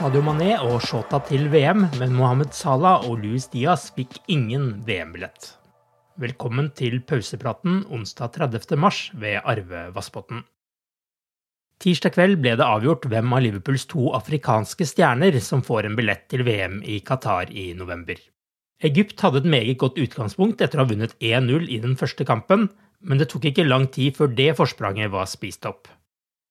Sadio Mané og Shota til VM, men Mohammed Salah og Luis Diaz fikk ingen VM-billett. Velkommen til pausepraten onsdag 30. mars ved Arve Vassbotn. Tirsdag kveld ble det avgjort hvem av Liverpools to afrikanske stjerner som får en billett til VM i Qatar i november. Egypt hadde et meget godt utgangspunkt etter å ha vunnet 1-0 i den første kampen, men det tok ikke lang tid før det forspranget var spist opp.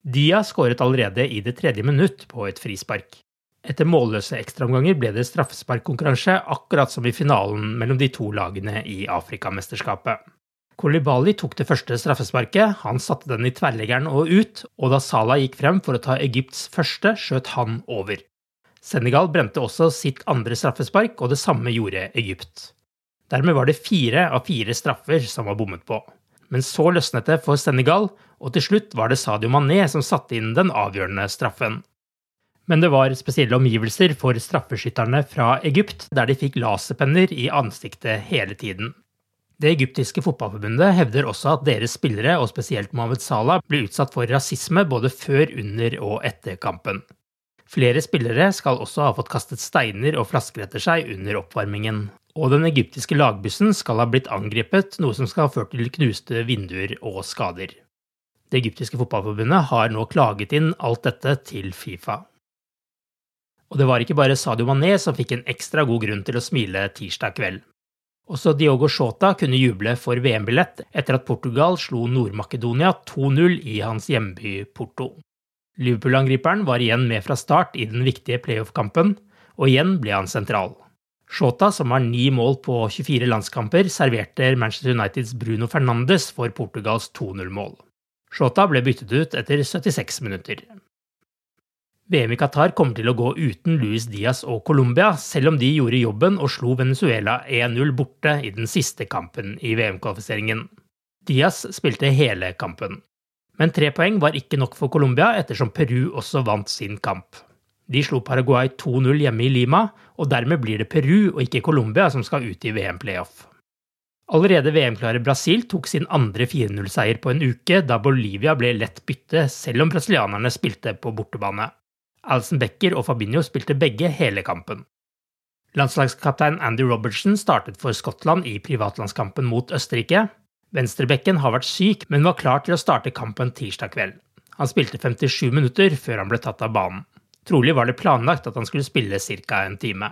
Dia skåret allerede i det tredje minutt på et frispark. Etter målløse ekstraomganger ble det straffesparkkonkurranse, akkurat som i finalen mellom de to lagene i Afrikamesterskapet. Kolibali tok det første straffesparket, han satte den i tverrleggeren og ut, og da Salah gikk frem for å ta Egypts første, skjøt han over. Senegal brente også sitt andre straffespark, og det samme gjorde Egypt. Dermed var det fire av fire straffer som var bommet på. Men så løsnet det for Senegal, og til slutt var det Sadio Mané som satte inn den avgjørende straffen. Men det var spesielle omgivelser for straffeskytterne fra Egypt, der de fikk laserpenner i ansiktet hele tiden. Det egyptiske fotballforbundet hevder også at deres spillere, og spesielt Mohammed Salah, ble utsatt for rasisme både før, under og etter kampen. Flere spillere skal også ha fått kastet steiner og flasker etter seg under oppvarmingen, og den egyptiske lagbussen skal ha blitt angrepet, noe som skal ha ført til knuste vinduer og skader. Det egyptiske fotballforbundet har nå klaget inn alt dette til Fifa. Og det var ikke bare Sadio Mané som fikk en ekstra god grunn til å smile tirsdag kveld. Også Diogo Shota kunne juble for VM-billett etter at Portugal slo Nord-Makedonia 2-0 i hans hjemby Porto. Liverpool-angriperen var igjen med fra start i den viktige playoff-kampen, og igjen ble han sentral. Shota, som har ni mål på 24 landskamper, serverte Manchester Uniteds Bruno Fernandes for Portugals 2-0-mål. Shota ble byttet ut etter 76 minutter. VM i Qatar kommer til å gå uten Luis Diaz og Colombia, selv om de gjorde jobben og slo Venezuela 1-0 borte i den siste kampen i VM-kvalifiseringen. Diaz spilte hele kampen. Men tre poeng var ikke nok for Colombia, ettersom Peru også vant sin kamp. De slo Paraguay 2-0 hjemme i Lima, og dermed blir det Peru og ikke Colombia som skal ut i VM-playoff. Allerede VM-klare Brasil tok sin andre 4-0-seier på en uke, da Bolivia ble lett bytte, selv om brasilianerne spilte på bortebane. Alison Becker og Fabinho spilte begge hele kampen. Landslagskaptein Andy Robertson startet for Skottland i privatlandskampen mot Østerrike. Venstrebekken har vært syk, men var klar til å starte kampen tirsdag kveld. Han spilte 57 minutter før han ble tatt av banen. Trolig var det planlagt at han skulle spille ca. en time.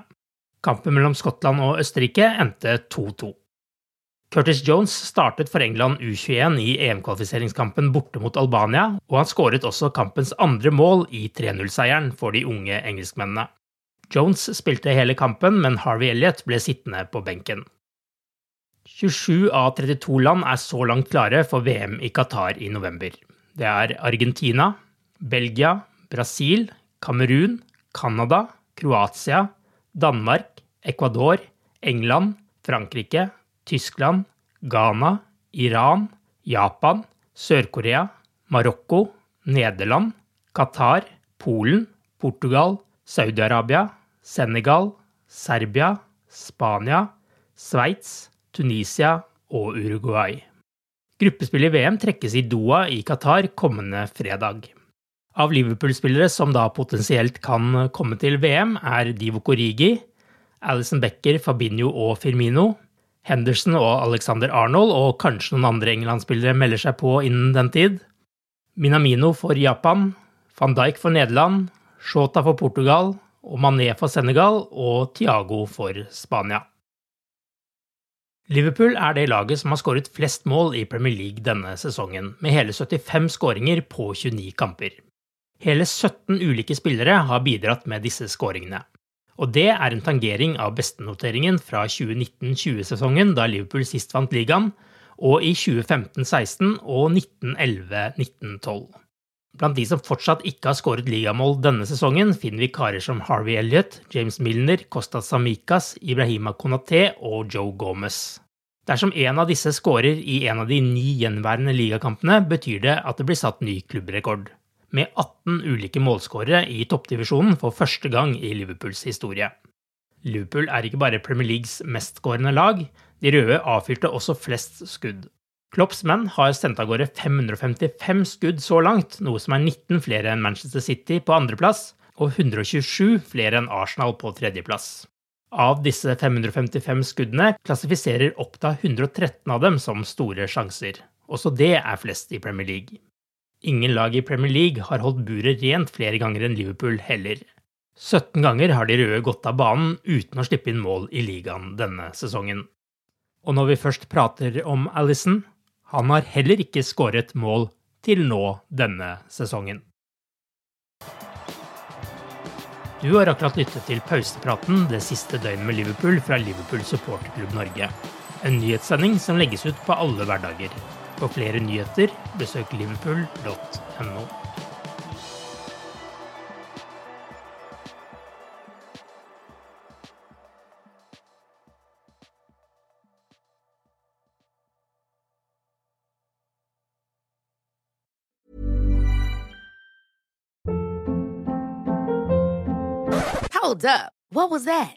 Kampen mellom Skottland og Østerrike endte 2-2. Curtis Jones startet for England U21 i EM-kvalifiseringskampen borte mot Albania, og han skåret også kampens andre mål i 3-0-seieren for de unge engelskmennene. Jones spilte hele kampen, men Harvey Elliot ble sittende på benken. 27 av 32 land er så langt klare for VM i Qatar i november. Det er Argentina, Belgia, Brasil, Kamerun, Canada, Kroatia, Danmark, Ecuador, England, Frankrike, Tyskland, Ghana, Iran, Japan, Sør-Korea, Marokko, Nederland, Qatar, Polen, Portugal, Saudi-Arabia, Senegal, Serbia, Spania, Sveits, Tunisia og Uruguay. Gruppespillet i VM trekkes i Doha i Qatar kommende fredag. Av Liverpool-spillere som da potensielt kan komme til VM, er Divo Korigi, Alison Becker, Fabinho og Firmino, Henderson og Alexander Arnold, og kanskje noen andre England-spillere melder seg på innen den tid. Minamino for Japan, van Dijk for Nederland, Shota for Portugal, og Mané for Senegal og Tiago for Spania. Liverpool er det laget som har skåret flest mål i Premier League denne sesongen, med hele 75 skåringer på 29 kamper. Hele 17 ulike spillere har bidratt med disse skåringene. Og det er en tangering av bestenoteringen fra 2019-20-sesongen, da Liverpool sist vant ligaen, og i 2015-16 og 1911-1912. Blant de som fortsatt ikke har skåret ligamål denne sesongen, finner vi karer som Harvey Elliot, James Milner, Kostas Samikas, Ibrahima Konaté og Joe Gomez. Dersom en av disse skårer i en av de ni gjenværende ligakampene, betyr det at det blir satt ny klubbrekord. Med 18 ulike målskårere i toppdivisjonen for første gang i Liverpools historie. Liverpool er ikke bare Premier Leagues mestskårende lag, de røde avfyrte også flest skudd. Klopps menn har sendt av gårde 555 skudd så langt, noe som er 19 flere enn Manchester City på andreplass og 127 flere enn Arsenal på tredjeplass. Av disse 555 skuddene klassifiserer Oppda 113 av dem som store sjanser. Også det er flest i Premier League. Ingen lag i Premier League har holdt buret rent flere ganger enn Liverpool heller. 17 ganger har de røde gått av banen uten å slippe inn mål i ligaen denne sesongen. Og når vi først prater om Alison, han har heller ikke skåret mål til nå denne sesongen. Du har akkurat lyttet til pausepraten det siste døgnet med Liverpool fra Liverpool supporterklubb Norge. En nyhetssending som legges ut på alle hverdager. For flere nyheter, besøk liverpool.no. Hold up. What was that?